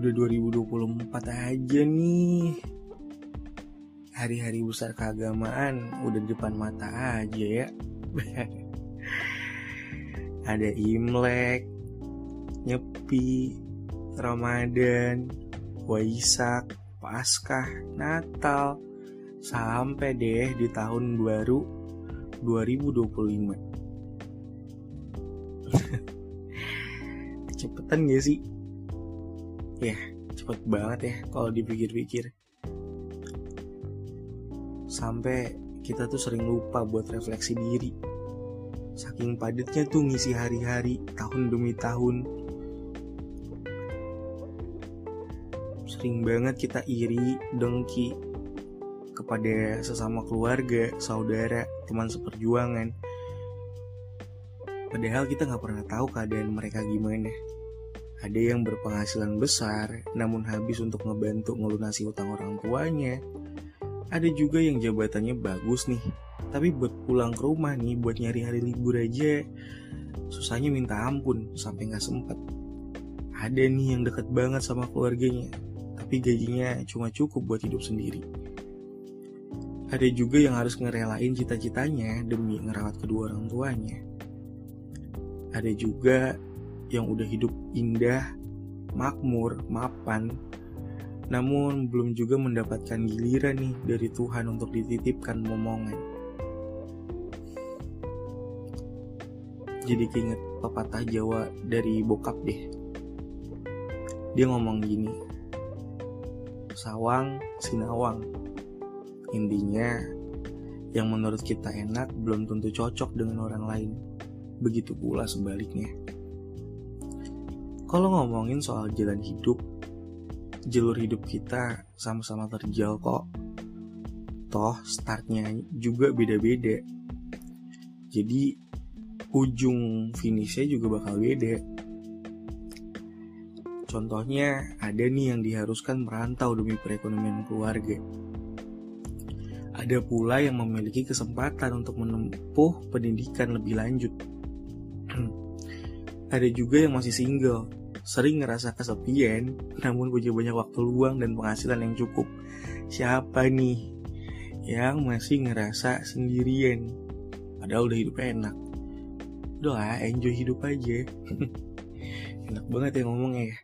udah 2024 aja nih. Hari-hari besar keagamaan udah di depan mata aja ya. Ada Imlek, Nyepi, Ramadan, Waisak, Paskah, Natal, sampai deh di tahun baru 2025. Cepetan gak sih? Ya, cepet banget ya kalau dipikir-pikir. Sampai kita tuh sering lupa buat refleksi diri. Saking padatnya tuh ngisi hari-hari, tahun demi tahun. Sering banget kita iri, dengki kepada sesama keluarga, saudara, teman seperjuangan. Padahal kita nggak pernah tahu keadaan mereka gimana. Ada yang berpenghasilan besar, namun habis untuk ngebantu ngelunasi utang orang tuanya. Ada juga yang jabatannya bagus nih, tapi buat pulang ke rumah nih, buat nyari hari libur aja, susahnya minta ampun sampai nggak sempet. Ada nih yang deket banget sama keluarganya, tapi gajinya cuma cukup buat hidup sendiri. Ada juga yang harus ngerelain cita-citanya demi ngerawat kedua orang tuanya. Ada juga yang udah hidup indah, makmur, mapan, namun belum juga mendapatkan giliran nih dari Tuhan untuk dititipkan momongan. Jadi keinget pepatah Jawa dari bokap deh. Dia ngomong gini, sawang sinawang. Intinya, yang menurut kita enak belum tentu cocok dengan orang lain. Begitu pula sebaliknya. Kalau ngomongin soal jalan hidup, jalur hidup kita sama-sama terjal kok. Toh startnya juga beda-beda. Jadi ujung finishnya juga bakal beda. Contohnya ada nih yang diharuskan merantau demi perekonomian keluarga. Ada pula yang memiliki kesempatan untuk menempuh pendidikan lebih lanjut. ada juga yang masih single sering ngerasa kesepian, namun punya banyak waktu luang dan penghasilan yang cukup. Siapa nih yang masih ngerasa sendirian? Padahal udah hidup enak. Udah lah, enjoy hidup aja. enak banget ya ngomongnya ya.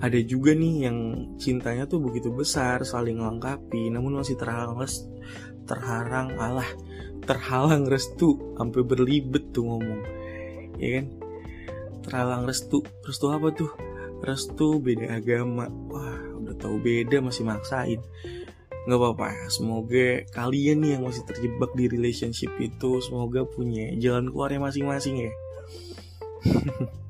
Ada juga nih yang cintanya tuh begitu besar, saling melengkapi, namun masih terhalang res, terhalang alah, terhalang restu, sampai berlibet tuh ngomong, ya kan? Terhalang restu restu apa tuh? Restu beda agama. Wah udah tahu beda masih maksain. Nggak apa-apa semoga kalian nih yang masih terjebak di relationship itu semoga punya jalan keluarnya masing-masing ya.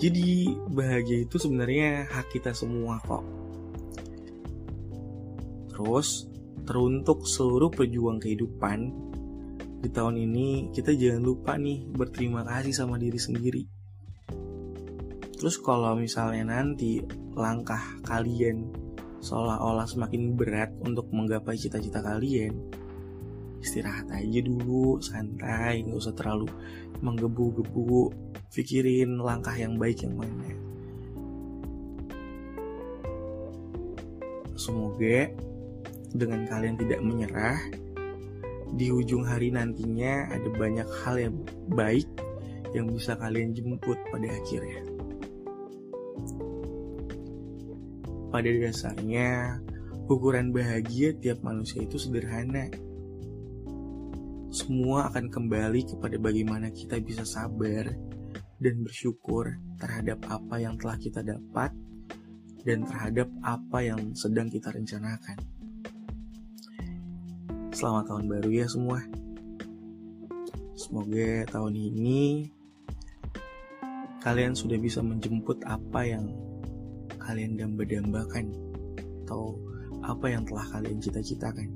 Jadi bahagia itu sebenarnya hak kita semua kok. Terus teruntuk seluruh pejuang kehidupan di tahun ini kita jangan lupa nih berterima kasih sama diri sendiri. Terus kalau misalnya nanti langkah kalian seolah-olah semakin berat untuk menggapai cita-cita kalian, istirahat aja dulu, santai, nggak usah terlalu menggebu-gebu, pikirin langkah yang baik yang mana. Semoga dengan kalian tidak menyerah, di ujung hari nantinya ada banyak hal yang baik yang bisa kalian jemput pada akhirnya. Pada dasarnya, ukuran bahagia tiap manusia itu sederhana. Semua akan kembali kepada bagaimana kita bisa sabar dan bersyukur terhadap apa yang telah kita dapat dan terhadap apa yang sedang kita rencanakan. Selamat tahun baru ya semua. Semoga tahun ini kalian sudah bisa menjemput apa yang kalian damba-dambakan atau apa yang telah kalian cita-citakan.